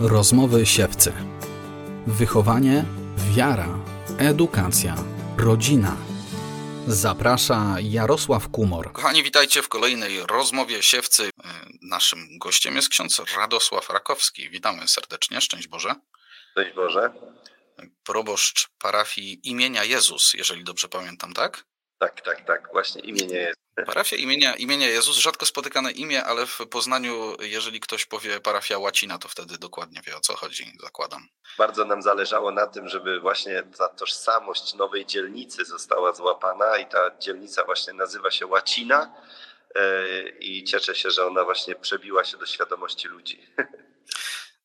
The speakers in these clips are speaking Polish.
Rozmowy siewcy. Wychowanie, wiara, edukacja, rodzina. Zaprasza Jarosław Kumor. Kochani, witajcie w kolejnej rozmowie siewcy. E, Naszym gościem jest ksiądz Radosław Rakowski. Witamy serdecznie, szczęść Boże. Szczęść Boże. Proboszcz parafii imienia Jezus, jeżeli dobrze pamiętam, tak? Tak, tak, tak. Właśnie imienie jest. Parafia imienia, imienia Jezus, rzadko spotykane imię, ale w Poznaniu, jeżeli ktoś powie parafia łacina, to wtedy dokładnie wie o co chodzi, zakładam. Bardzo nam zależało na tym, żeby właśnie ta tożsamość nowej dzielnicy została złapana i ta dzielnica właśnie nazywa się Łacina e, i cieszę się, że ona właśnie przebiła się do świadomości ludzi.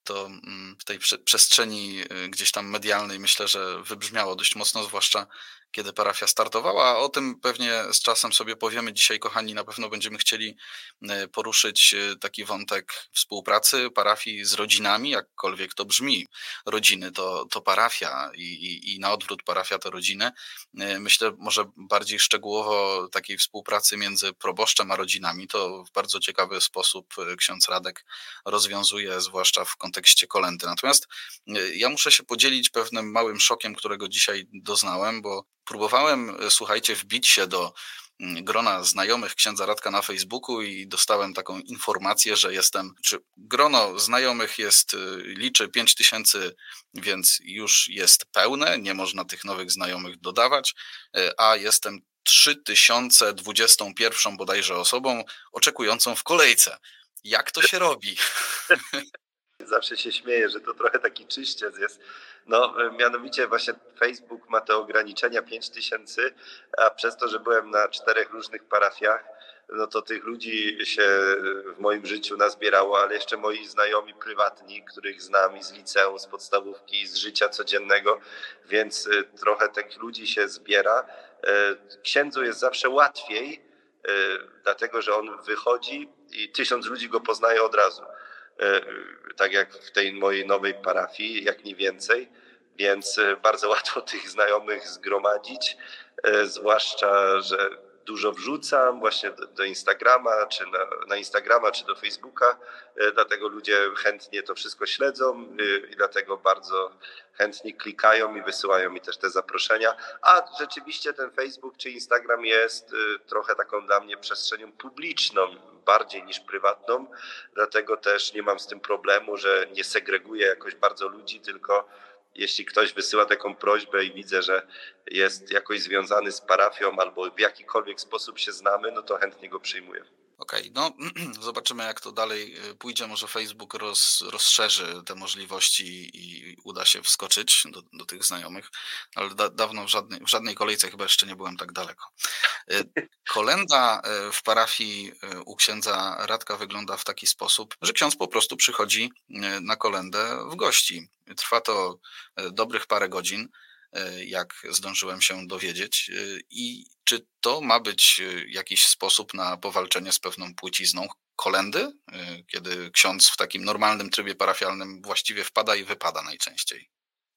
to mm, w tej prze- przestrzeni y, gdzieś tam medialnej myślę, że wybrzmiało dość mocno, zwłaszcza kiedy parafia startowała. O tym pewnie z czasem sobie powiemy. Dzisiaj, kochani, na pewno będziemy chcieli y, poruszyć y, taki wątek współpracy parafii z rodzinami, jakkolwiek to brzmi. Rodziny to, to parafia i, i, i na odwrót parafia to rodziny. Myślę, może bardziej szczegółowo takiej współpracy między proboszczem a rodzinami. To w bardzo ciekawy sposób ksiądz Radek rozwiązuje, zwłaszcza w kontekście kolendy. Natomiast ja muszę się podzielić pewnym małym szokiem, którego dzisiaj doznałem, bo próbowałem, słuchajcie, wbić się do grona znajomych księdza Radka na Facebooku i dostałem taką informację, że jestem, czy grono znajomych jest, liczy 5 tysięcy, więc już jest pełne, nie można tych nowych znajomych dodawać, a jestem 3021 bodajże osobą oczekującą w kolejce. Jak to się robi? Zawsze się śmieję, że to trochę taki czyściec jest. No, mianowicie właśnie Facebook ma te ograniczenia 5000, a przez to, że byłem na czterech różnych parafiach, no to tych ludzi się w moim życiu nazbierało, ale jeszcze moi znajomi prywatni, których znam i z liceum, z podstawówki, z życia codziennego, więc trochę tych ludzi się zbiera. Księdzu jest zawsze łatwiej, dlatego że on wychodzi i tysiąc ludzi go poznaje od razu tak jak w tej mojej nowej parafii, jak nie więcej, więc bardzo łatwo tych znajomych zgromadzić, zwłaszcza, że dużo wrzucam właśnie do, do Instagrama, czy na, na, Instagrama, czy do Facebooka, dlatego ludzie chętnie to wszystko śledzą i dlatego bardzo chętnie klikają i wysyłają mi też te zaproszenia, a rzeczywiście ten Facebook czy Instagram jest trochę taką dla mnie przestrzenią publiczną, bardziej niż prywatną, dlatego też nie mam z tym problemu, że nie segreguję jakoś bardzo ludzi, tylko jeśli ktoś wysyła taką prośbę i widzę, że jest jakoś związany z parafią albo w jakikolwiek sposób się znamy, no to chętnie go przyjmuję. Okej, okay, no zobaczymy jak to dalej pójdzie. Może Facebook roz, rozszerzy te możliwości i uda się wskoczyć do, do tych znajomych, ale da, dawno w żadnej, w żadnej kolejce chyba jeszcze nie byłem tak daleko. Kolenda w parafii u księdza Radka wygląda w taki sposób, że ksiądz po prostu przychodzi na kolendę w gości. Trwa to dobrych parę godzin jak zdążyłem się dowiedzieć. I czy to ma być jakiś sposób na powalczenie z pewną płcizną kolendy, kiedy ksiądz w takim normalnym trybie parafialnym właściwie wpada i wypada najczęściej?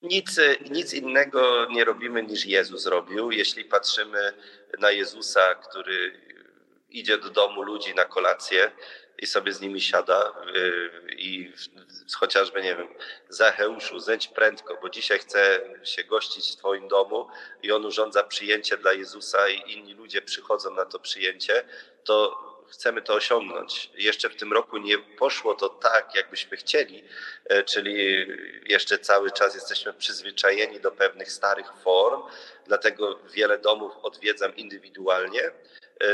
Nic, nic innego nie robimy niż Jezus robił. Jeśli patrzymy na Jezusa, który idzie do domu ludzi na kolację, i sobie z nimi siada i chociażby, nie wiem, Zacheuszu, zejdź prędko, bo dzisiaj chcę się gościć w Twoim domu i on urządza przyjęcie dla Jezusa i inni ludzie przychodzą na to przyjęcie, to chcemy to osiągnąć. Jeszcze w tym roku nie poszło to tak, jakbyśmy chcieli, czyli jeszcze cały czas jesteśmy przyzwyczajeni do pewnych starych form, dlatego wiele domów odwiedzam indywidualnie,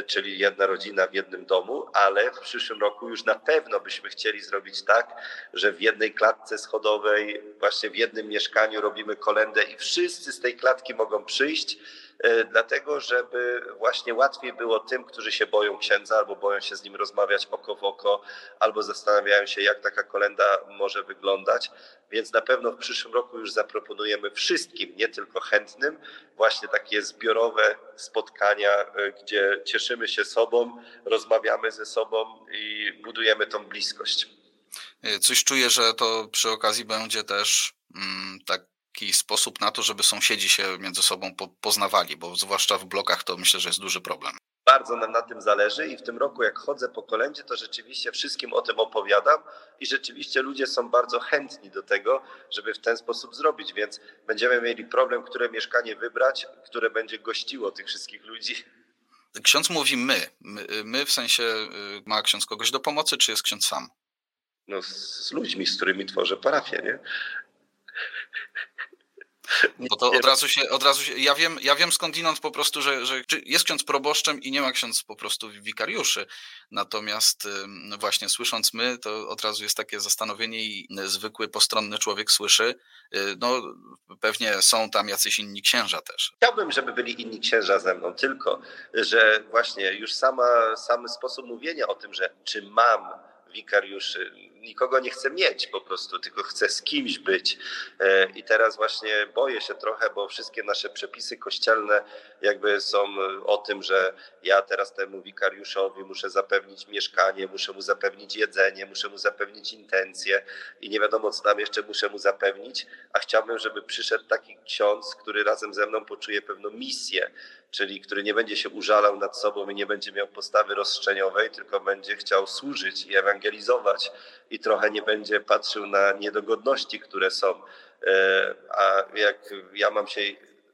czyli jedna rodzina w jednym domu, ale w przyszłym roku już na pewno byśmy chcieli zrobić tak, że w jednej klatce schodowej, właśnie w jednym mieszkaniu robimy kolendę i wszyscy z tej klatki mogą przyjść, dlatego żeby właśnie łatwiej było tym, którzy się boją księdza albo boją się z nim rozmawiać oko w oko, albo zastanawiają się, jak taka kolenda może wyglądać. Więc na pewno w przyszłym roku już zaproponujemy wszystkim, nie tylko chętnym, właśnie takie zbiorowe spotkania, gdzie cieszymy się sobą, rozmawiamy ze sobą i budujemy tą bliskość. Coś czuję, że to przy okazji będzie też mm, tak sposób na to, żeby sąsiedzi się między sobą poznawali, bo zwłaszcza w blokach to myślę, że jest duży problem. bardzo nam na tym zależy i w tym roku jak chodzę po kolędzie, to rzeczywiście wszystkim o tym opowiadam i rzeczywiście ludzie są bardzo chętni do tego, żeby w ten sposób zrobić, więc będziemy mieli problem, które mieszkanie wybrać, które będzie gościło tych wszystkich ludzi. Ksiądz mówi my. my. My, w sensie y, ma ksiądz kogoś do pomocy, czy jest ksiądz sam? No z ludźmi, z którymi tworzę parafię, nie? Bo to od razu się, od razu się, ja wiem, ja wiem skądinąd po prostu, że, że jest ksiądz proboszczem i nie ma ksiądz po prostu wikariuszy. Natomiast właśnie słysząc my, to od razu jest takie zastanowienie i zwykły postronny człowiek słyszy, y, no pewnie są tam jacyś inni księża też. Chciałbym, żeby byli inni księża ze mną, tylko że właśnie już sama, sam sposób mówienia o tym, że czy mam wikariuszy. Nikogo nie chcę mieć po prostu, tylko chcę z kimś być. E, I teraz właśnie boję się trochę, bo wszystkie nasze przepisy kościelne jakby są o tym, że ja teraz temu wikariuszowi muszę zapewnić mieszkanie, muszę mu zapewnić jedzenie, muszę mu zapewnić intencje i nie wiadomo, co tam jeszcze muszę mu zapewnić, a chciałbym, żeby przyszedł taki ksiądz, który razem ze mną poczuje pewną misję, czyli który nie będzie się użalał nad sobą i nie będzie miał postawy roszczeniowej, tylko będzie chciał służyć i ewangelizować i trochę nie będzie patrzył na niedogodności, które są. E, a jak ja mam się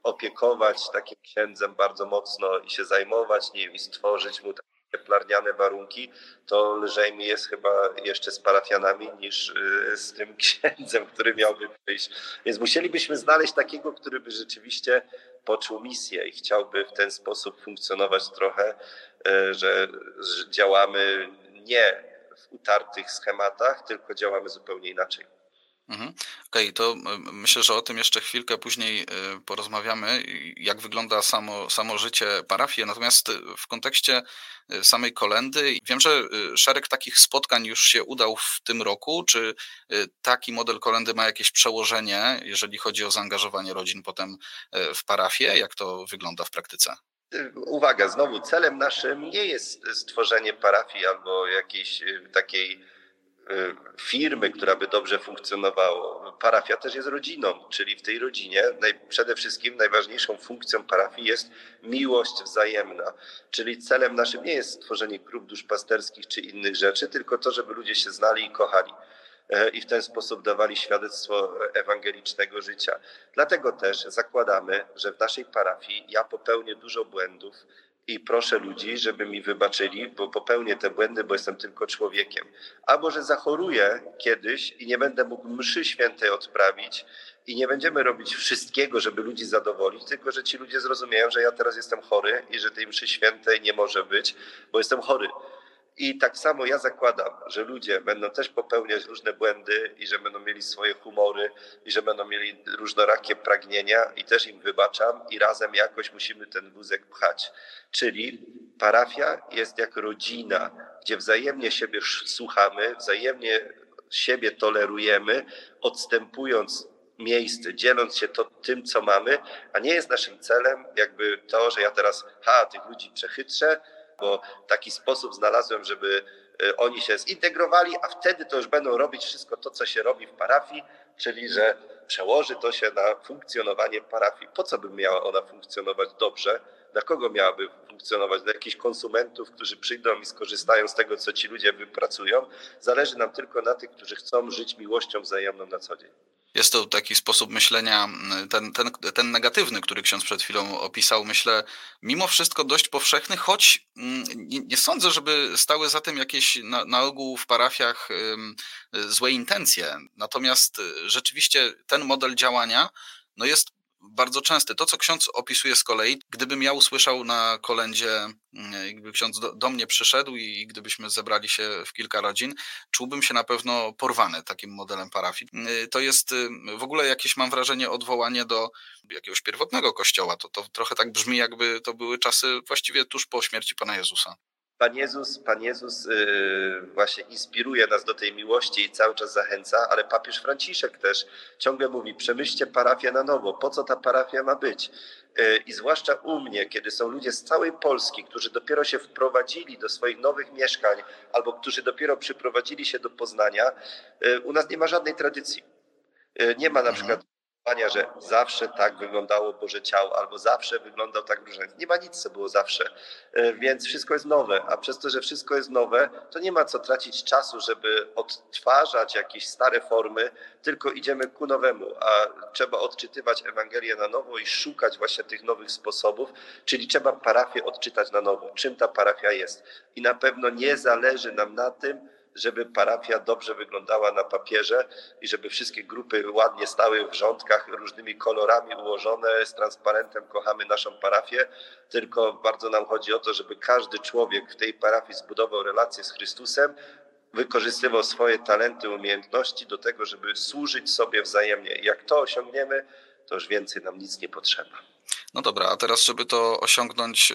opiekować takim księdzem bardzo mocno i się zajmować nim i stworzyć mu takie plarniane warunki, to lżej mi jest chyba jeszcze z parafianami niż e, z tym księdzem, który miałby przyjść. Więc musielibyśmy znaleźć takiego, który by rzeczywiście poczuł misję i chciałby w ten sposób funkcjonować trochę, że, że działamy nie w utartych schematach, tylko działamy zupełnie inaczej. Mhm. Okej, okay, to myślę, że o tym jeszcze chwilkę później e, porozmawiamy, jak wygląda samo, samo życie parafii. Natomiast w kontekście e, samej kolendy, wiem, że szereg takich spotkań już się udał w tym roku. Czy taki model kolendy ma jakieś przełożenie, jeżeli chodzi o zaangażowanie rodzin potem w parafię? Jak to wygląda w praktyce? Uwaga, znowu celem naszym nie jest stworzenie parafii albo jakiejś y, takiej y, firmy, która by dobrze funkcjonowała. Parafia też jest rodziną, czyli w tej rodzinie przede wszystkim najważniejszą funkcją parafii jest miłość wzajemna. Czyli celem naszym nie jest stworzenie grup duszpasterskich czy innych rzeczy, tylko to, żeby ludzie się znali i kochali. E, i w ten sposób dawali świadectwo ewangelicznego życia. Dlatego też zakładamy, że w naszej parafii ja popełnię dużo błędów i proszę ludzi, żeby mi wybaczyli, bo popełnię te błędy, bo jestem tylko człowiekiem. Albo że zachoruję kiedyś i nie będę mógł mszy świętej odprawić i nie będziemy robić wszystkiego, żeby ludzi zadowolić, tylko że ci ludzie zrozumieją, że ja teraz jestem chory i że tej mszy świętej nie może być, bo jestem chory. I tak samo ja zakładam, że ludzie będą też popełniać różne błędy i że będą mieli swoje humory i że będą mieli różnorakie pragnienia i też im wybaczam i razem jakoś musimy ten wózek pchać. Czyli parafia jest jak rodzina, gdzie wzajemnie siebie słuchamy, wzajemnie siebie tolerujemy, odstępując miejsce, dzieląc się to tym, co mamy, a nie jest naszym celem jakby to, że ja teraz, ha, tych ludzi przechytrzę, bo taki sposób znalazłem, żeby e, oni się zintegrowali, a wtedy to już będą robić wszystko to, co się robi w parafii, czyli że przełoży to się na funkcjonowanie parafii. Po co by miała ona funkcjonować dobrze? Dla kogo miałaby funkcjonować? Dla jakichś konsumentów, którzy przyjdą i skorzystają z tego, co ci ludzie wypracują? Zależy nam tylko na tych, którzy chcą żyć miłością wzajemną na co dzień. Jest to taki sposób myślenia, ten, ten, ten negatywny, który ksiądz przed chwilą opisał, myślę, mimo wszystko dość powszechny, choć nie, sądzę, żeby stały za tym jakieś na, na ogół w parafiach złe intencje. Natomiast y, rzeczywiście ten model działania no jest bardzo częsty. To, co ksiądz opisuje z kolei, gdybym ja usłyszał na kolędzie, mm, gdyby ksiądz do, do, mnie przyszedł i gdybyśmy zebrali się w kilka rodzin, czułbym się na pewno porwany takim modelem parafii. Y, to jest y, w ogóle jakieś, mam wrażenie, odwołanie do jakiegoś pierwotnego kościoła. To, to trochę tak brzmi, jakby to były czasy właściwie tuż po śmierci Pana Jezusa. Pan Jezus, Pan Jezus yy, właśnie inspiruje nas do tej miłości i cały czas zachęca, ale papież Franciszek też ciągle mówi: przemyślcie parafię na nowo, po co ta parafia ma być? Yy, I zwłaszcza u mnie, kiedy są ludzie z całej Polski, którzy dopiero się wprowadzili do swoich nowych mieszkań albo którzy dopiero przyprowadzili się do Poznania, yy, u nas nie ma żadnej tradycji. Nie ma na mhm. przykład że zawsze tak wyglądało Boże Ciało, albo zawsze wyglądał tak różaniec. Nie ma nic, co było zawsze, e, więc wszystko jest nowe, a przez to, że wszystko jest nowe, to nie ma co tracić czasu, żeby odtwarzać jakieś stare formy, tylko idziemy ku nowemu, a trzeba odczytywać Ewangelię na nowo i szukać właśnie tych nowych sposobów, czyli trzeba parafię odczytać na nowo, czym ta parafia jest. I na pewno nie zależy nam na tym, żeby parafia dobrze wyglądała na papierze i żeby wszystkie grupy ładnie stały w rządkach, różnymi kolorami ułożone, z transparentem kochamy naszą parafię, tylko bardzo nam chodzi o to, żeby każdy człowiek w tej parafii zbudował relację z Chrystusem, wykorzystywał swoje talenty, umiejętności do tego, żeby służyć sobie wzajemnie. Jak to osiągniemy, to już więcej nam nic nie potrzeba. No dobra, a teraz, żeby to osiągnąć,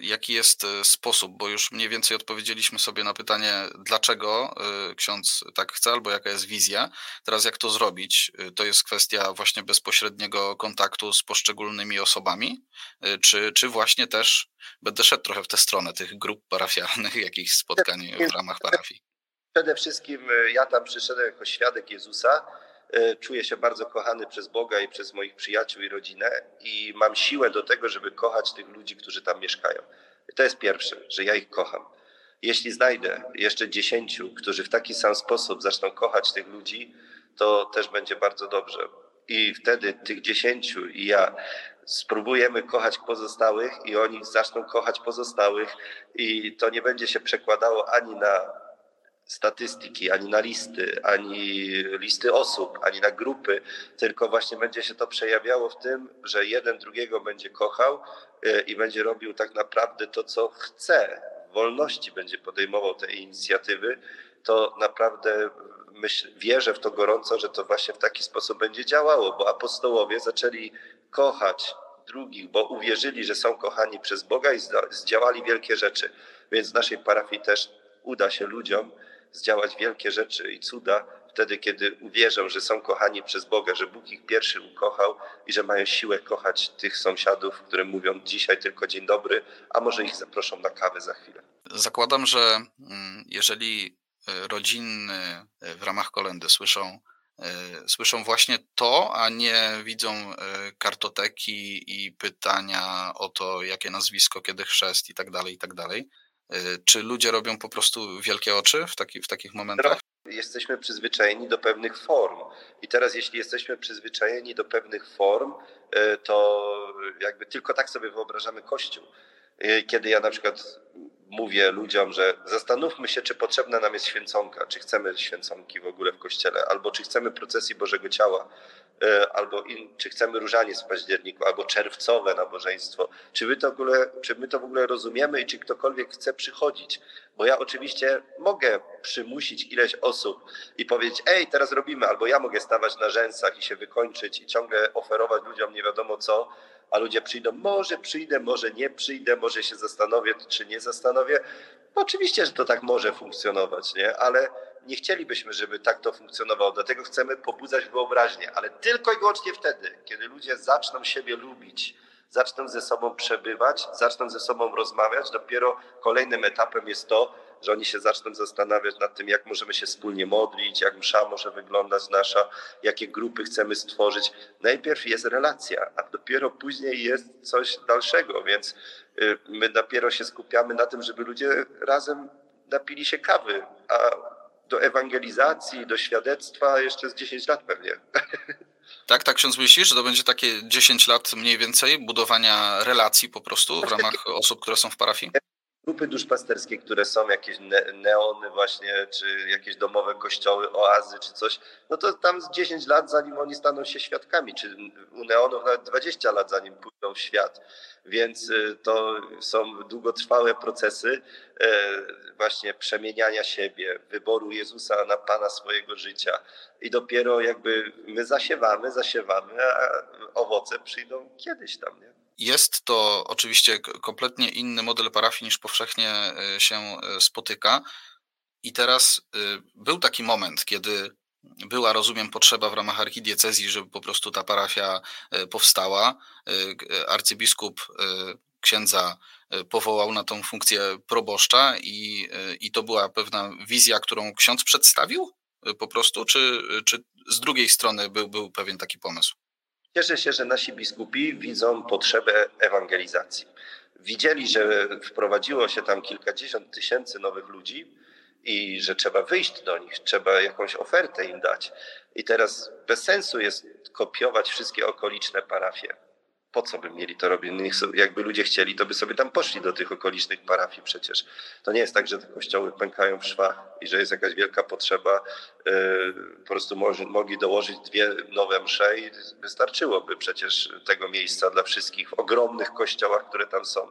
jaki jest y, sposób, bo już mniej więcej odpowiedzieliśmy sobie na pytanie, dlaczego y, ksiądz tak chce, albo jaka jest wizja. Teraz, jak to zrobić? Y, to jest kwestia właśnie bezpośredniego kontaktu z poszczególnymi osobami, czy, czy właśnie też będę szedł trochę w tę stronę tych grup parafialnych, jakichś spotkań w ramach parafii? Przede wszystkim ja tam przyszedłem jako świadek Jezusa czuję się bardzo kochany przez Boga i przez moich przyjaciół i rodzinę i mam siłę do tego, żeby kochać tych ludzi, którzy tam mieszkają. I to jest pierwsze, że ja ich kocham. Jeśli znajdę jeszcze dziesięciu, którzy w taki sam sposób zaczną kochać tych ludzi, to też będzie bardzo dobrze. I wtedy tych dziesięciu i ja spróbujemy kochać pozostałych i oni zaczną kochać pozostałych i to nie będzie się przekładało ani na statystyki, ani na listy, ani listy osób, ani na grupy, tylko właśnie będzie się to przejawiało w tym, że jeden drugiego będzie kochał e, i będzie robił tak naprawdę to, co chce. W wolności będzie podejmował te inicjatywy, to naprawdę myśl, wierzę w to gorąco, że to właśnie w taki sposób będzie działało, bo apostołowie zaczęli kochać drugich, bo uwierzyli, że są kochani przez Boga i zdziałali wielkie rzeczy. Więc w naszej parafii też uda się ludziom zdziałać wielkie rzeczy i cuda wtedy, kiedy uwierzą, że są kochani przez Boga, że Bóg ich pierwszy ukochał i że mają siłę kochać tych sąsiadów, którym mówią dzisiaj tylko dzień dobry, a może ich zaproszą na kawę za chwilę. Zakładam, że mm, jeżeli e, rodziny e, w ramach kolendy słyszą, e, słyszą właśnie to, a nie widzą kartoteki i pytania o to, jakie nazwisko, kiedy chrzest i tak dalej, i tak dalej, czy ludzie robią po prostu wielkie oczy w, taki, w takich momentach? Jesteśmy przyzwyczajeni do pewnych form. I teraz, jeśli jesteśmy przyzwyczajeni do pewnych form, y, to jakby tylko tak sobie wyobrażamy Kościół. Y, kiedy ja na przykład mówię ludziom, że zastanówmy się, czy potrzebna nam jest święconka, czy chcemy święconki w ogóle w kościele, albo czy chcemy procesji Bożego Ciała, e, albo in, czy chcemy różaniec w październiku, albo czerwcowe nabożeństwo. Czy, wy to w ogóle, czy my to w ogóle rozumiemy i czy ktokolwiek chce przychodzić? Bo ja oczywiście mogę przymusić ileś osób i powiedzieć, ej, teraz robimy, albo ja mogę stawać na rzęsach i się wykończyć i ciągle oferować ludziom nie wiadomo co, a ludzie przyjdą, może przyjdę, może nie przyjdę, może się zastanowię, czy nie zastanowię. No oczywiście, że to tak może funkcjonować, nie? ale nie chcielibyśmy, żeby tak to funkcjonowało. Dlatego chcemy pobudzać wyobraźnię, ale tylko i wyłącznie wtedy, kiedy ludzie zaczną siebie lubić, zaczną ze sobą przebywać, zaczną ze sobą rozmawiać, dopiero kolejnym etapem jest to, że oni się zaczną zastanawiać nad tym, jak możemy się wspólnie modlić, jak msza może wyglądać nasza, jakie grupy chcemy stworzyć. Najpierw jest relacja, a dopiero później jest coś dalszego, więc y, my dopiero się skupiamy na tym, żeby ludzie razem napili się kawy, a do ewangelizacji, do świadectwa jeszcze z 10 lat pewnie. Tak, tak ksiądz myślisz, że to będzie takie 10 lat mniej więcej budowania relacji po prostu w ramach osób, które są w parafii? Grupy duszpasterskie, które są, jakieś neony właśnie, czy jakieś domowe kościoły, oazy, czy coś, no to tam z 10 lat, zanim oni staną się świadkami, czy u neonów nawet 20 lat, zanim pójdą w świat. Więc y, to są długotrwałe procesy e, właśnie przemieniania siebie, wyboru Jezusa na Pana swojego życia. I dopiero jakby my zasiewamy, zasiewamy, a owoce przyjdą kiedyś tam, nie? Jest to oczywiście kompletnie inny model parafii niż powszechnie e, się e, spotyka. I teraz e, był taki moment, kiedy była, rozumiem, potrzeba w ramach archidiecezji, żeby po prostu ta parafia powstała. Arcybiskup księdza powołał na tą funkcję proboszcza i, i to była pewna wizja, którą ksiądz przedstawił po prostu, czy, czy z drugiej strony był, był pewien taki pomysł? Cieszę się, że nasi biskupi widzą potrzebę ewangelizacji. Widzieli, że wprowadziło się tam kilkadziesiąt tysięcy nowych ludzi i że trzeba wyjść do nich, trzeba jakąś ofertę im dać. I teraz bez sensu jest kopiować wszystkie okoliczne parafie po co by mieli to robić? jakby ludzie chcieli, to by sobie tam poszli do tych okolicznych parafii przecież. To nie jest tak, że te kościoły pękają w szwach i że jest jakaś wielka potrzeba. Yy, po prostu mogli dołożyć dwie nowe msze i wystarczyłoby przecież tego miejsca dla wszystkich w ogromnych kościołach, które tam są.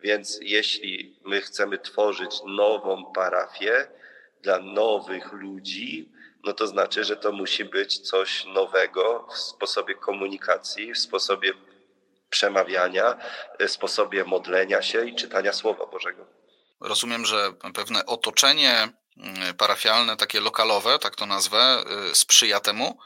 Więc jeśli my chcemy tworzyć nową parafię dla nowych ludzi, no to znaczy, że to musi być coś nowego w sposobie komunikacji, w sposobie przemawiania, e, sposobie modlenia się i czytania Słowa Bożego. Rozumiem, że pewne otoczenie mm, parafialne, takie lokalowe, tak to nazwę, y, sprzyja temu,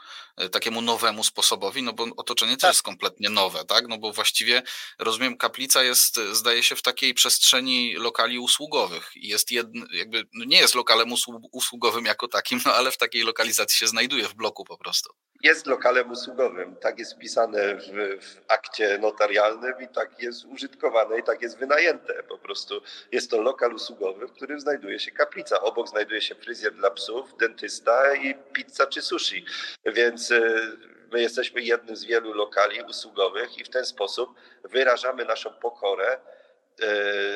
takiemu nowemu sposobowi, no bo otoczenie też tak. jest kompletnie nowe, tak? No bo właściwie, rozumiem, kaplica jest, zdaje się, w takiej przestrzeni lokali usługowych. Jest jedn, jakby, no nie jest lokalem usługowym jako takim, no ale w takiej lokalizacji się znajduje, w bloku po prostu jest lokalem usługowym. Tak jest wpisane w, w, akcie notarialnym i tak jest użytkowane i tak jest wynajęte. Po prostu jest to lokal usługowy, w którym znajduje się kaplica. Obok znajduje się fryzjer dla psów, dentysta i pizza czy sushi. Więc my jesteśmy jednym z wielu lokali usługowych i w ten sposób wyrażamy naszą pokorę y,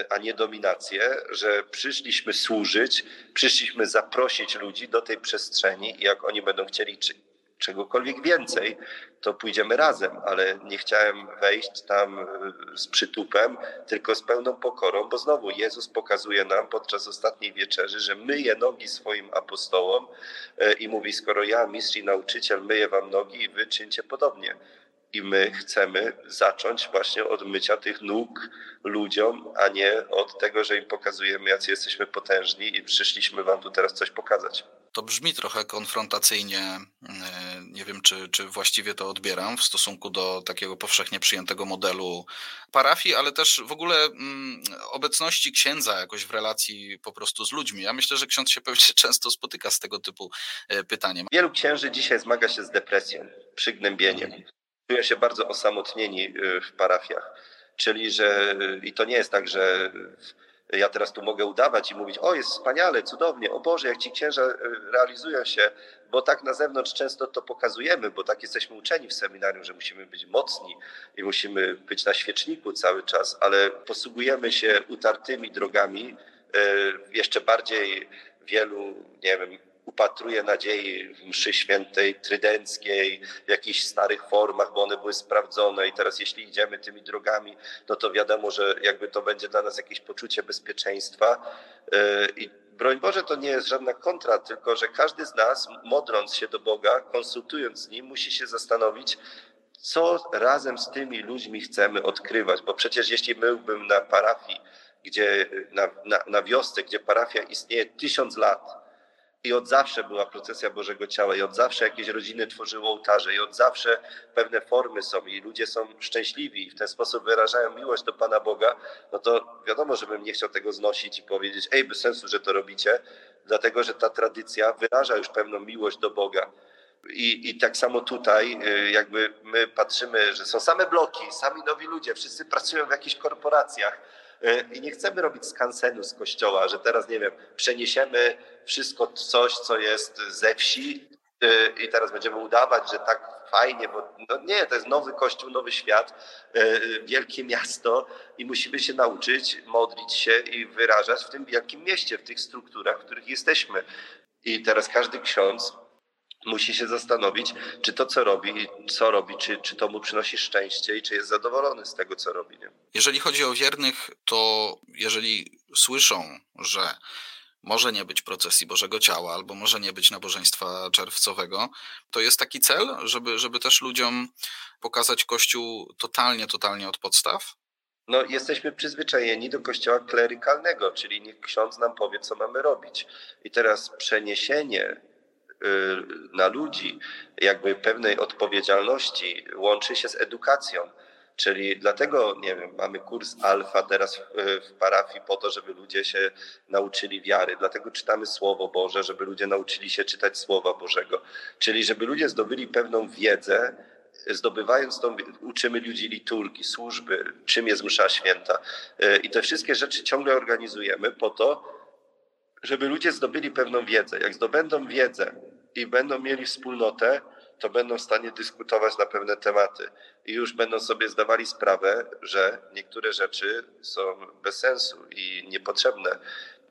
a nie dominację, że przyszliśmy służyć, przyszliśmy zaprosić ludzi do tej przestrzeni jak oni będą chcieli czegokolwiek więcej, to pójdziemy razem, ale nie chciałem wejść tam e, z przytupem, tylko z pełną pokorą, bo znowu Jezus pokazuje nam podczas ostatniej wieczerzy, że myje nogi swoim apostołom e, i mówi, skoro ja, mistrz i nauczyciel, myję wam nogi i wy czyńcie podobnie. I my chcemy zacząć właśnie od mycia tych nóg ludziom, a nie od tego, że im pokazujemy, jacy jesteśmy potężni i przyszliśmy wam tu teraz coś pokazać. To brzmi trochę konfrontacyjnie. E, nie wiem, czy, czy właściwie to odbieram w stosunku do takiego powszechnie przyjętego modelu parafii, ale też w ogóle mm, obecności księdza jakoś w relacji po prostu z ludźmi. Ja myślę, że ksiądz się pewnie często spotyka z tego typu e, pytaniem. Wielu księży dzisiaj zmaga się z depresją, przygnębieniem. Czują się bardzo osamotnieni e, w parafiach. Czyli, że i to nie jest tak, że ja teraz tu mogę udawać i mówić, o jest wspaniale, cudownie, o Boże, jak ci księża e, realizują się, bo tak na zewnątrz często to pokazujemy, bo tak jesteśmy uczeni w seminarium, że musimy być mocni i musimy być na świeczniku cały czas, ale posługujemy się utartymi drogami, e, jeszcze bardziej wielu, nie wiem, upatruje nadziei w mszy świętej, trydenckiej, w jakichś starych formach, bo one były sprawdzone. I teraz jeśli idziemy tymi drogami, no to wiadomo, że jakby to będzie dla nas jakieś poczucie bezpieczeństwa. E, i broń Boże to nie jest żadna kontra, tylko że każdy z nas modląc się do Boga, konsultując z Nim, musi się zastanowić, co razem z tymi ludźmi chcemy odkrywać, bo przecież jeśli byłbym na parafii, gdzie na, na, na wiosce, gdzie parafia istnieje tysiąc lat, i od zawsze była procesja Bożego Ciała, i od zawsze jakieś rodziny tworzyły ołtarze, i od zawsze pewne formy są, i ludzie są szczęśliwi, i w ten sposób wyrażają miłość do Pana Boga, no to wiadomo, żebym nie chciał tego znosić i powiedzieć, ej, bez sensu, że to robicie, dlatego że ta tradycja wyraża już pewną miłość do Boga. I, I tak samo tutaj, y, jakby my patrzymy, że są same bloki, sami nowi ludzie, wszyscy pracują w jakichś korporacjach y, i nie chcemy robić skansenu z kościoła, że teraz, nie wiem, przeniesiemy wszystko coś, co jest ze wsi y, i teraz będziemy udawać, że tak fajnie, bo no nie, to jest nowy kościół, nowy świat, wielkie miasto i musimy się nauczyć modlić się i wyrażać w tym wielkim mieście, w tych strukturach, w których jesteśmy. I teraz każdy ksiądz musi się zastanowić, czy to, co robi, co robi, czy, czy to mu przynosi szczęście i czy jest zadowolony z tego, co robi. Nie? Jeżeli chodzi o wiernych, to jeżeli słyszą, że może nie być procesji Bożego Ciała, albo może nie być nabożeństwa czerwcowego, to jest taki cel, żeby, żeby też ludziom pokazać Kościół totalnie, totalnie od podstaw? No, jesteśmy przyzwyczajeni do kościoła klerykalnego, czyli niech ksiądz nam powie, co mamy robić. I teraz przeniesienie Y, na ludzi, jakby pewnej odpowiedzialności łączy się z edukacją. Czyli dlatego, nie wiem, mamy kurs alfa teraz w, parafii po to, żeby ludzie się nauczyli wiary. Dlatego czytamy Słowo Boże, żeby ludzie nauczyli się czytać Słowa Bożego. Czyli żeby ludzie zdobyli pewną wiedzę zdobywając tą, uczymy ludzi liturgii, służby, czym jest msza święta. E, I te wszystkie rzeczy ciągle organizujemy po to, żeby ludzie zdobyli pewną wiedzę. Jak zdobędą wiedzę i będą mieli wspólnotę, to będą w stanie dyskutować na pewne tematy i już będą sobie zdawali sprawę, że niektóre rzeczy są bez sensu i niepotrzebne.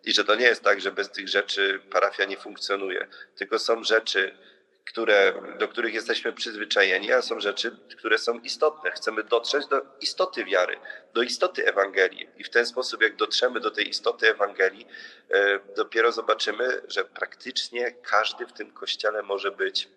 I że to nie jest tak, że bez tych rzeczy parafia nie funkcjonuje, tylko są rzeczy, które, do których jesteśmy przyzwyczajeni, a są rzeczy, które są istotne. Chcemy dotrzeć do istoty wiary, do istoty Ewangelii. I w ten sposób, jak dotrzemy do tej istoty Ewangelii, e, dopiero zobaczymy, że praktycznie każdy w tym kościele może być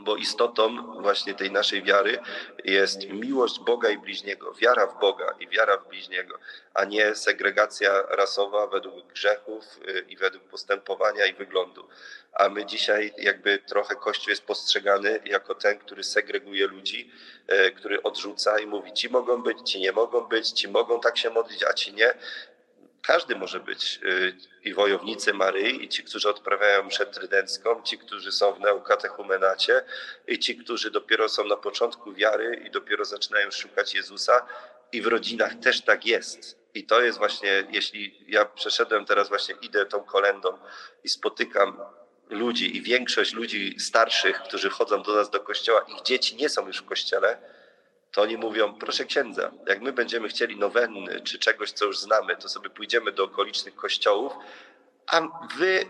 bo istotą właśnie tej naszej wiary jest miłość Boga i bliźniego, wiara w Boga i wiara w bliźniego, a nie segregacja rasowa według grzechów y, i według postępowania i wyglądu. A my dzisiaj jakby trochę Kościół jest postrzegany jako ten, który segreguje ludzi, y, który odrzuca i mówi, ci mogą być, ci nie mogą być, ci mogą tak się modlić, a ci nie każdy może być y, i wojownicy Maryi, i ci, którzy odprawiają mszę trydencką, ci, którzy są w neukatechumenacie, i ci, którzy dopiero są na początku wiary i dopiero zaczynają szukać Jezusa. I w rodzinach też tak jest. I to jest właśnie, jeśli ja przeszedłem teraz właśnie, idę tą kolendą i spotykam ludzi i większość ludzi starszych, którzy chodzą do nas do kościoła, ich dzieci nie są już w kościele, to oni mówią, proszę księdza, jak my będziemy chcieli nowenny czy czegoś, co już znamy, to sobie pójdziemy do okolicznych kościołów, a wy,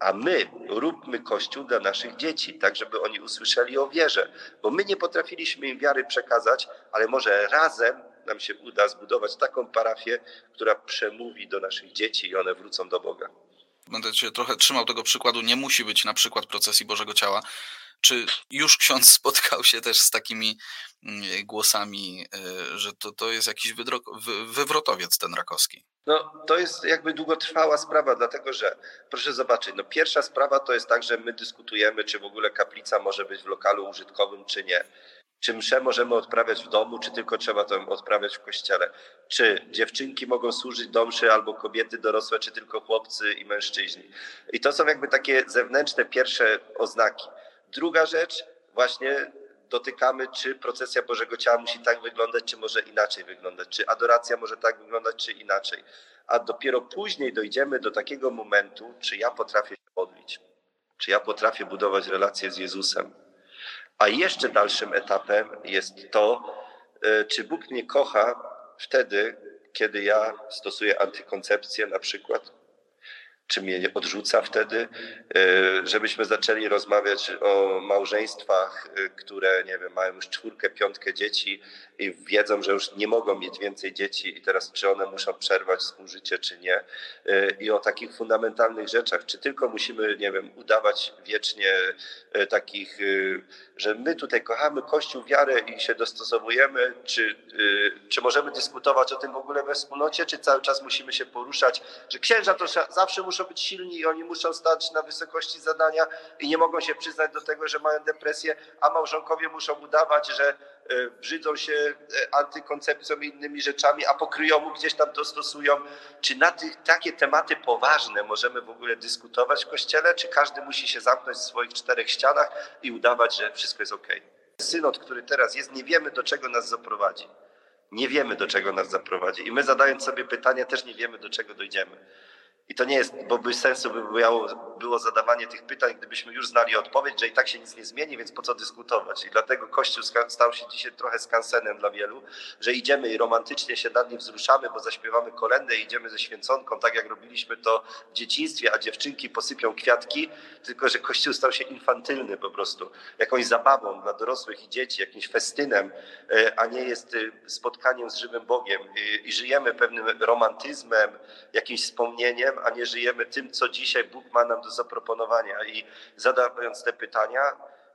a my róbmy kościół dla naszych dzieci, tak żeby oni usłyszeli o wierze, bo my nie potrafiliśmy im wiary przekazać, ale może razem nam się uda zbudować taką parafię, która przemówi do naszych dzieci i one wrócą do Boga. Będę się trochę trzymał tego przykładu. Nie musi być na przykład procesji Bożego Ciała, czy już ksiądz spotkał się też z takimi głosami, e, że to, to jest jakiś wywrotowiec ten rakowski? No, to jest jakby długotrwała sprawa, dlatego że proszę zobaczyć, no pierwsza sprawa to jest tak, że my dyskutujemy, czy w ogóle kaplica może być w lokalu użytkowym, czy nie. Czy mszę możemy odprawiać w domu, czy tylko trzeba to odprawiać w kościele? Czy dziewczynki mogą służyć do mszy, albo kobiety dorosłe, czy tylko chłopcy i mężczyźni? I to są jakby takie zewnętrzne pierwsze oznaki. Druga rzecz, właśnie dotykamy, czy procesja Bożego Ciała musi tak wyglądać, czy może inaczej wyglądać, czy adoracja może tak wyglądać, czy inaczej. A dopiero później dojdziemy do takiego momentu, czy ja potrafię się modlić, czy ja potrafię budować relacje z Jezusem. A jeszcze dalszym etapem jest to, e, czy Bóg mnie kocha wtedy, kiedy ja stosuję antykoncepcję na przykład, czy mnie odrzuca wtedy, e, żebyśmy zaczęli rozmawiać o małżeństwach, e, które, nie wiem, mają już czwórkę, piątkę dzieci i wiedzą, że już nie mogą mieć więcej dzieci i teraz czy one muszą przerwać współżycie, czy nie. E, I o takich fundamentalnych rzeczach, czy tylko musimy, nie wiem, udawać wiecznie takich, że my tutaj kochamy Kościół, wiarę i się dostosowujemy, czy, czy możemy dyskutować o tym w ogóle we wspólnocie, czy cały czas musimy się poruszać, że księża to zawsze muszą muszą być silni i oni muszą stać na wysokości zadania i nie mogą się przyznać do tego, że mają depresję, a małżonkowie muszą udawać, że e, brzydzą się e, antykoncepcją i innymi rzeczami, a po kryjomu gdzieś tam to stosują. Czy na tych, takie tematy poważne możemy w ogóle dyskutować w Kościele, czy każdy musi się zamknąć w swoich czterech ścianach i udawać, że wszystko jest ok? Synod, który teraz jest, nie wiemy do czego nas zaprowadzi. Nie wiemy, do czego nas zaprowadzi. I my zadając sobie pytania, też nie wiemy, do czego dojdziemy. I to nie jest, bo by sensu by było, zadawanie tych pytań, gdybyśmy już znali odpowiedź, że i tak się nic nie zmieni, więc po co dyskutować. I dlatego Kościół stał się dzisiaj trochę skansenem dla wielu, że idziemy i romantycznie się nad nim wzruszamy, bo zaśpiewamy kolendę i idziemy ze święconką, tak jak robiliśmy to w dzieciństwie, a dziewczynki posypią kwiatki, tylko że Kościół stał się infantylny po prostu, jakąś zabawą dla dorosłych i dzieci, jakimś festynem, e, a nie jest e, spotkaniem z żywym Bogiem. I żyjemy pewnym romantyzmem, jakimś wspomnieniem, a nie żyjemy tym, co dzisiaj Bóg ma nam do zaproponowania. I zadając te pytania,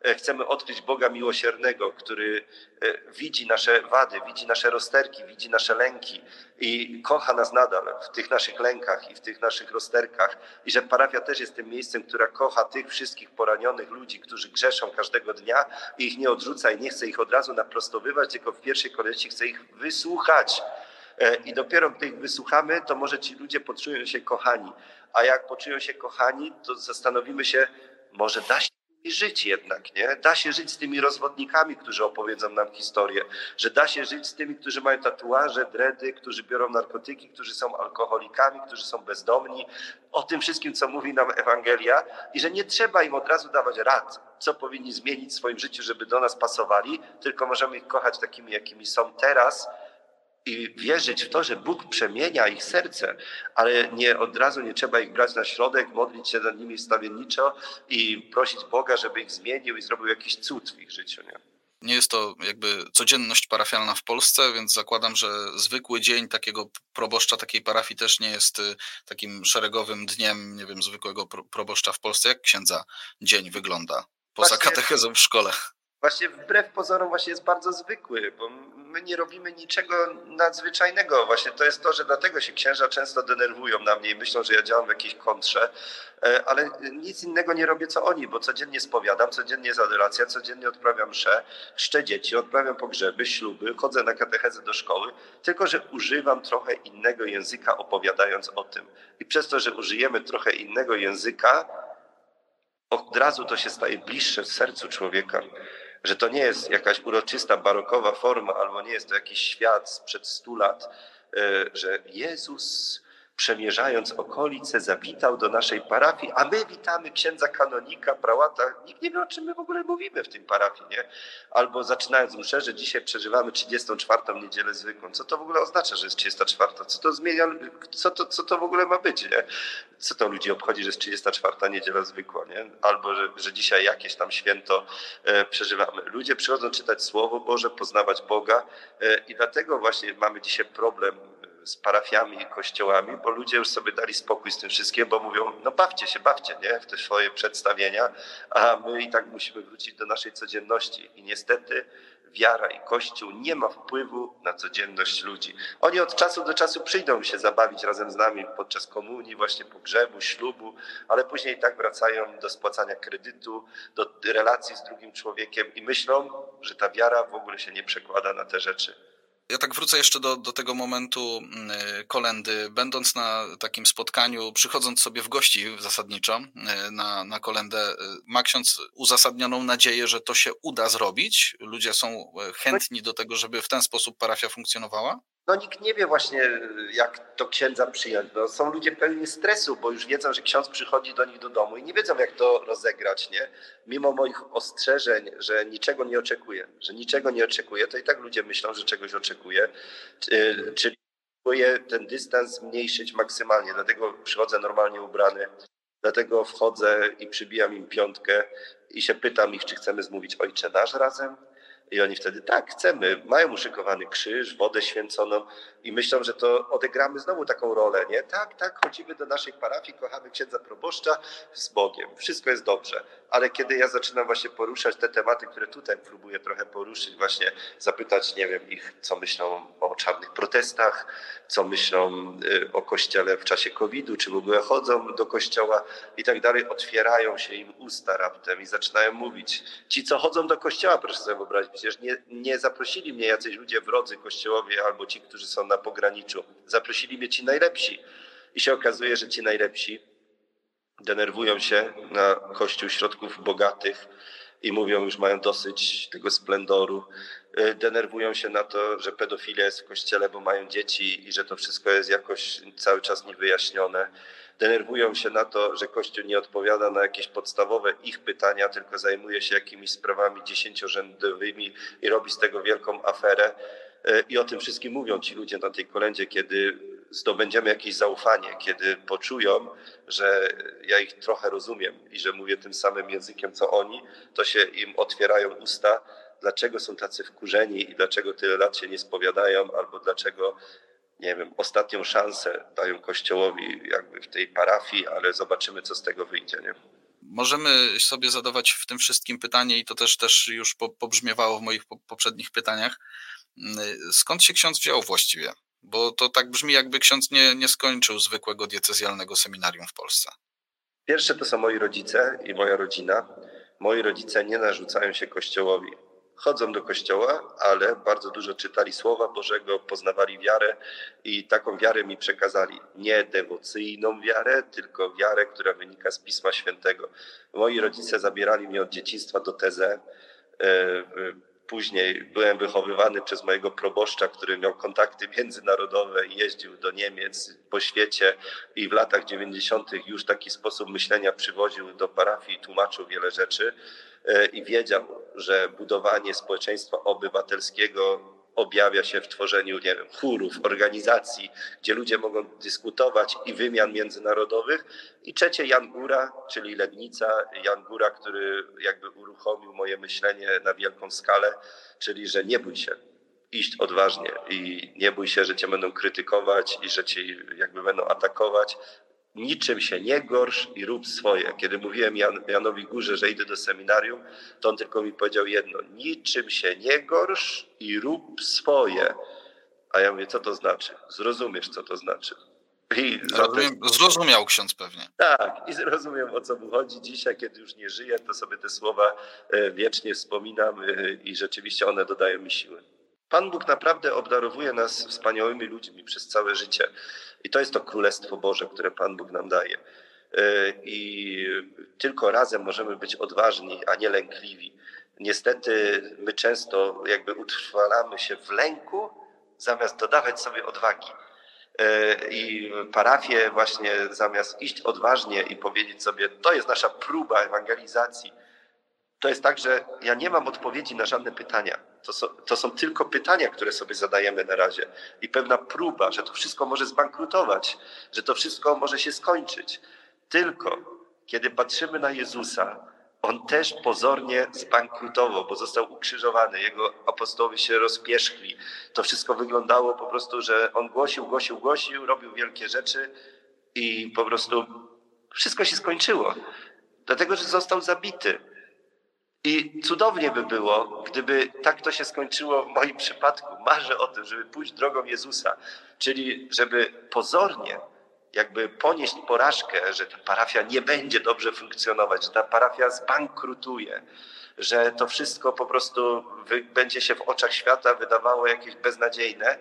e, chcemy odkryć Boga miłosiernego, który e, widzi nasze wady, widzi nasze rozterki, widzi nasze lęki i kocha nas nadal w tych naszych lękach i w tych naszych rozterkach. I że parafia też jest tym miejscem, która kocha tych wszystkich poranionych ludzi, którzy grzeszą każdego dnia i ich nie odrzuca i nie chce ich od razu naprostowywać, tylko w pierwszej kolejności chce ich wysłuchać I dopiero gdy ich wysłuchamy, to może ci ludzie poczują się kochani. A jak poczują się kochani, to zastanowimy się, może da się żyć jednak, nie? Da się żyć z tymi rozwodnikami, którzy opowiedzą nam historię, że da się żyć z tymi, którzy mają tatuaże, dredy, którzy biorą narkotyki, którzy są alkoholikami, którzy są bezdomni, o tym wszystkim, co mówi nam Ewangelia i że nie trzeba im od razu dawać rad, co powinni zmienić w swoim życiu, żeby do nas pasowali, tylko możemy ich kochać takimi, jakimi są teraz, i wierzyć w to, że Bóg przemienia ich serce, ale nie od razu nie trzeba ich brać na środek, modlić się nad nimi wstawienniczo i prosić Boga, żeby ich zmienił i zrobił jakiś cud w ich życiu. Nie? Nie jest to jakby codzienność parafialna w Polsce, więc zakładam, że zwykły dzień takiego proboszcza takiej parafii też nie jest y, takim szeregowym dniem, nie wiem, zwykłego proboszcza w Polsce. Jak księdza dzień wygląda poza Właśnie... katechezą w szkole? właśnie wbrew pozorom właśnie jest bardzo zwykły, bo my nie robimy niczego nadzwyczajnego. Właśnie to jest to, że dlatego się księża często denerwują na mnie i myślą, że ja działam w jakiejś kontrze, e, ale nic innego nie robię co oni, bo codziennie spowiadam, codziennie jest adoracja, codziennie odprawiam mszę, szczę dzieci, odprawiam pogrzeby, śluby, chodzę na katechezę do szkoły, tylko że używam trochę innego języka opowiadając o tym. I przez to, że użyjemy trochę innego języka, od razu to się staje bliższe sercu człowieka że to nie jest jakaś uroczysta, barokowa forma, albo nie jest to jakiś świat sprzed stu lat, e, że Jezus przemierzając okolice, zawitał do naszej parafii, a my witamy księdza kanonika, prałata. Nikt nie wie, o czym my w ogóle mówimy w tym parafii, nie? Albo zaczynając mszę, że dzisiaj przeżywamy 34. niedzielę zwykłą. Co to w ogóle oznacza, że jest 34? Co to zmienia, co to, co to w ogóle ma być, nie? Co to ludzi obchodzi, że jest 34. niedziela zwykła, nie? Albo, że, że dzisiaj jakieś tam święto e, przeżywamy. Ludzie przychodzą czytać Słowo Boże, poznawać Boga e, i dlatego właśnie mamy dzisiaj problem z parafiami i kościołami, bo ludzie już sobie dali spokój z tym wszystkim, bo mówią, no bawcie się, bawcie, nie, w te swoje przedstawienia, a my i tak musimy wrócić do naszej codzienności. I niestety wiara i Kościół nie ma wpływu na codzienność ludzi. Oni od czasu do czasu przyjdą się zabawić razem z nami podczas komunii, właśnie pogrzebu, ślubu, ale później tak wracają do spłacania kredytu, do relacji z drugim człowiekiem i myślą, że ta wiara w ogóle się nie przekłada na te rzeczy. Ja tak wrócę jeszcze do, do tego momentu mm, y, kolendy. Będąc na takim spotkaniu, przychodząc sobie w gości zasadniczo y, na, na kolendę, y, ma ksiądz uzasadnioną nadzieję, że to się uda zrobić? Ludzie są chętni do tego, żeby w ten sposób parafia funkcjonowała? No nikt nie wie właśnie, jak to księdza przyjąć. No, są ludzie pełni stresu, bo już wiedzą, że ksiądz przychodzi do nich do domu i nie wiedzą, jak to rozegrać, nie? Mimo moich ostrzeżeń, że niczego nie oczekuję, że niczego nie oczekuję, to i tak ludzie myślą, że czegoś oczekuję. Czyli próbuję ten dystans zmniejszyć maksymalnie, dlatego przychodzę normalnie ubrany, dlatego wchodzę i przybijam im piątkę i się pytam ich, czy chcemy zmówić Ojcze Nasz razem, i oni wtedy tak, chcemy. Mają uszykowany krzyż, wodę święconą i myślą, że to odegramy znowu taką rolę, nie? Tak, tak, chodzimy do naszej parafii, kochamy księdza proboszcza z Bogiem. Wszystko jest dobrze. Ale kiedy ja zaczynam właśnie poruszać te tematy, które tutaj próbuję trochę poruszyć, właśnie zapytać, nie wiem, ich, co myślą o czarnych protestach, co myślą y, o kościele w czasie COVID-u, czy w ogóle chodzą do kościoła i tak dalej, otwierają się im usta raptem i zaczynają mówić. Ci, co chodzą do kościoła, proszę sobie wyobrazić, przecież nie, nie zaprosili mnie jacyś ludzie wrodzy kościołowi albo ci, którzy są na pograniczu. Zaprosili mnie ci najlepsi. I się okazuje, że ci najlepsi denerwują się na kościół środków bogatych i mówią, już mają dosyć tego splendoru. Y, denerwują się na to, że pedofilia jest w kościele, bo mają dzieci i że to wszystko jest jakoś cały czas niewyjaśnione. Denerwują się na to, że Kościół nie odpowiada na jakieś podstawowe ich pytania, tylko zajmuje się jakimiś sprawami dziesięciorzędowymi i robi z tego wielką aferę. Y, I o tym wszystkim mówią ci ludzie na tej kolędzie, kiedy zdobędziemy jakieś zaufanie, kiedy poczują, że ja ich trochę rozumiem i że mówię tym samym językiem co oni, to się im otwierają usta, dlaczego są tacy wkurzeni i dlaczego tyle lat się nie spowiadają, albo dlaczego, nie wiem, ostatnią szansę dają Kościołowi jakby w tej parafii, ale zobaczymy, co z tego wyjdzie. Nie? Możemy sobie zadawać w tym wszystkim pytanie, i to też, też już pobrzmiewało w moich poprzednich pytaniach. Skąd się ksiądz wziął właściwie? Bo to tak brzmi, jakby ksiądz nie, nie skończył zwykłego diecezjalnego seminarium w Polsce. Pierwsze to są moi rodzice i moja rodzina. Moi rodzice nie narzucają się Kościołowi. chodzą do kościoła, ale bardzo dużo czytali Słowa Bożego, poznawali wiarę i taką wiarę mi przekazali. Nie dewocyjną wiarę, tylko wiarę, która wynika z Pisma Świętego. Moi rodzice zabierali mnie od dzieciństwa do teze. Później byłem wychowywany przez mojego proboszcza, który miał kontakty międzynarodowe i jeździł do Niemiec po świecie i w latach 90. już taki sposób myślenia przywoził do parafii i tłumaczył wiele rzeczy e, i wiedział, że budowanie społeczeństwa obywatelskiego objawia się w tworzeniu, nie wiem, chórów, organizacji, gdzie ludzie mogą dyskutować i wymian międzynarodowych. I trzecie Jan Góra, czyli Lednica, Jan Góra, który jakby uruchomił moje myślenie na wielką skalę, czyli że nie bój się, iść odważnie i nie bój się, że cię będą krytykować i że cię jakby będą atakować, niczym się nie gorsz i rób swoje. Kiedy mówiłem Jan, Janowi Górze, że idę do seminarium, to on tylko mi powiedział jedno: niczym się nie gorsz i rób swoje. A ja mówię, co to znaczy? Zrozumiesz, co to znaczy. I zatem, zrozumiał ksiądz pewnie. Tak, i zrozumiem o co mu chodzi. Dzisiaj, kiedy już nie żyję, to sobie te słowa e, wiecznie wspominam e, i rzeczywiście one dodają mi siły. Pan Bóg naprawdę obdarowuje nas wspaniałymi ludźmi przez całe życie. I to jest to Królestwo Boże, które Pan Bóg nam daje. E, I tylko razem możemy być odważni, a nie lękliwi. Niestety my często jakby utrwalamy się w lęku, zamiast dodawać sobie odwagi. E, I parafie właśnie zamiast iść odważnie i powiedzieć sobie, to jest nasza próba ewangelizacji, to jest tak, że ja nie mam odpowiedzi na żadne pytania. To są, to są tylko pytania, które sobie zadajemy na razie i pewna próba, że to wszystko może zbankrutować, że to wszystko może się skończyć. Tylko kiedy patrzymy na Jezusa, on też pozornie zbankrutował, bo został ukrzyżowany. Jego apostołowie się rozpierzchli. To wszystko wyglądało po prostu, że on głosił, głosił, głosił, robił wielkie rzeczy i po prostu wszystko się skończyło. Dlatego, że został zabity. I cudownie by było, gdyby tak to się skończyło w moim przypadku. Marzę o tym, żeby pójść drogą Jezusa, czyli żeby pozornie jakby ponieść porażkę, że ta parafia nie będzie dobrze funkcjonować, że ta parafia zbankrutuje, że to wszystko po prostu będzie się w oczach świata wydawało jakieś beznadziejne,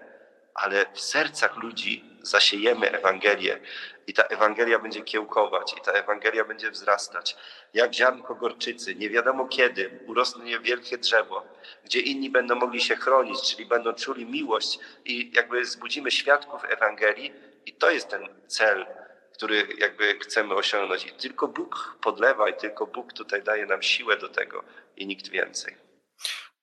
ale w sercach ludzi zasiejemy Ewangelię i ta Ewangelia będzie kiełkować i ta Ewangelia będzie wzrastać. Jak ziarnko gorczycy, nie wiadomo kiedy urosnie wielkie drzewo, gdzie inni będą mogli się chronić, czyli będą czuli miłość i jakby zbudzimy świadków Ewangelii i to jest ten cel, który jakby chcemy osiągnąć. I tylko Bóg podlewa i tylko Bóg tutaj daje nam siłę do tego i nikt więcej.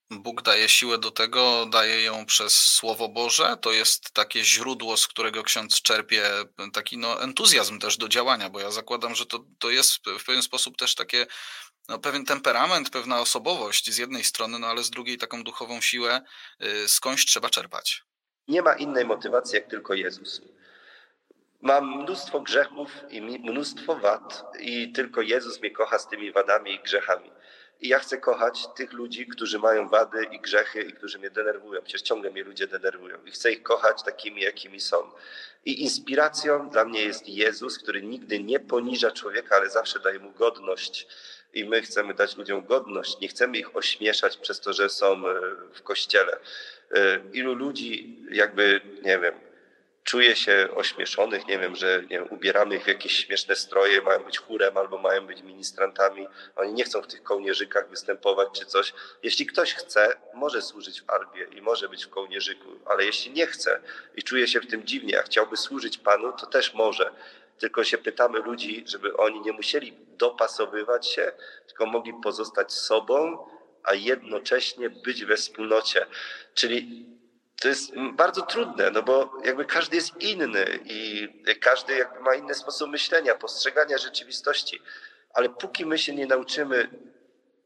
Bóg daje siłę do tego, daje ją przez Słowo Boże. To jest takie źródło, z którego ksiądz czerpie taki no, entuzjazm też do działania, bo ja zakładam, że to, to jest w pewien sposób też takie no, pewien temperament, pewna osobowość z jednej strony, no ale z drugiej taką duchową siłę, y, skądś trzeba czerpać. Nie ma innej motywacji jak tylko Jezus. Mam mnóstwo grzechów i mnóstwo wad, i tylko Jezus mnie kocha z tymi wadami i grzechami. I ja chcę kochać tych ludzi, którzy mają wady i grzechy i którzy mnie denerwują. Przecież ciągle mnie ludzie denerwują. I chcę ich kochać takimi, jakimi są. I inspiracją dla mnie jest Jezus, który nigdy nie poniża człowieka, ale zawsze daje mu godność. I my chcemy dać ludziom godność. Nie chcemy ich ośmieszać przez to, że są e, w kościele. E, ilu ludzi, jakby, nie wiem, czuję się ośmieszonych, nie wiem, że nie wiem, ubieramy ich w jakieś śmieszne stroje, mają być chórem albo mają być ministrantami. Oni nie chcą w tych kołnierzykach występować czy coś. Jeśli ktoś chce, może służyć w arbie i może być w kołnierzyku, ale jeśli nie chce i czuje się w tym dziwnie, a chciałby służyć Panu, to też może. Tylko się pytamy ludzi, żeby oni nie musieli dopasowywać się, tylko mogli pozostać sobą, a jednocześnie być we wspólnocie. Czyli to jest bardzo trudne, no bo jakby każdy jest inny i każdy jakby ma inny sposób myślenia, postrzegania rzeczywistości. Ale póki my się nie nauczymy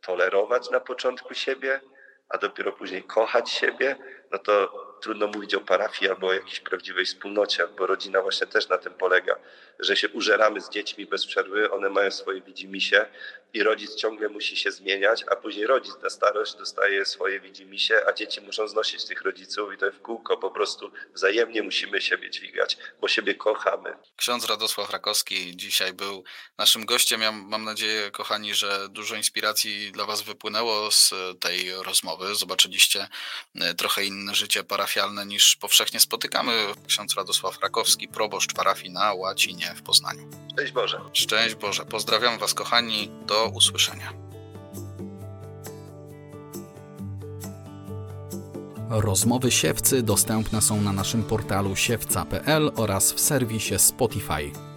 tolerować na początku siebie, a dopiero później kochać siebie, no to trudno mówić o parafii albo o jakiejś prawdziwej wspólnocie, bo rodzina właśnie też na tym polega, że się użeramy z dziećmi bez przerwy, one mają swoje widzimisię i rodzic ciągle musi się zmieniać, a później rodzic na starość dostaje swoje widzimisię, a dzieci muszą znosić tych rodziców i to w kółko po prostu wzajemnie musimy siebie dźwigać, bo siebie kochamy. Ksiądz Radosław Rakowski dzisiaj był naszym gościem. Ja mam nadzieję, kochani, że dużo inspiracji dla Was wypłynęło z tej rozmowy. Zobaczyliście e, trochę inne życie parafialne niż powszechnie spotykamy. Ksiądz Radosław Rakowski, proboszcz parafii na Łacinie w Poznaniu. Szczęść Boże. Szczęść Boże. Pozdrawiam Was, kochani. Do usłyszenia. Rozmowy siewcy dostępne są na naszym portalu siewca.pl oraz w serwisie Spotify.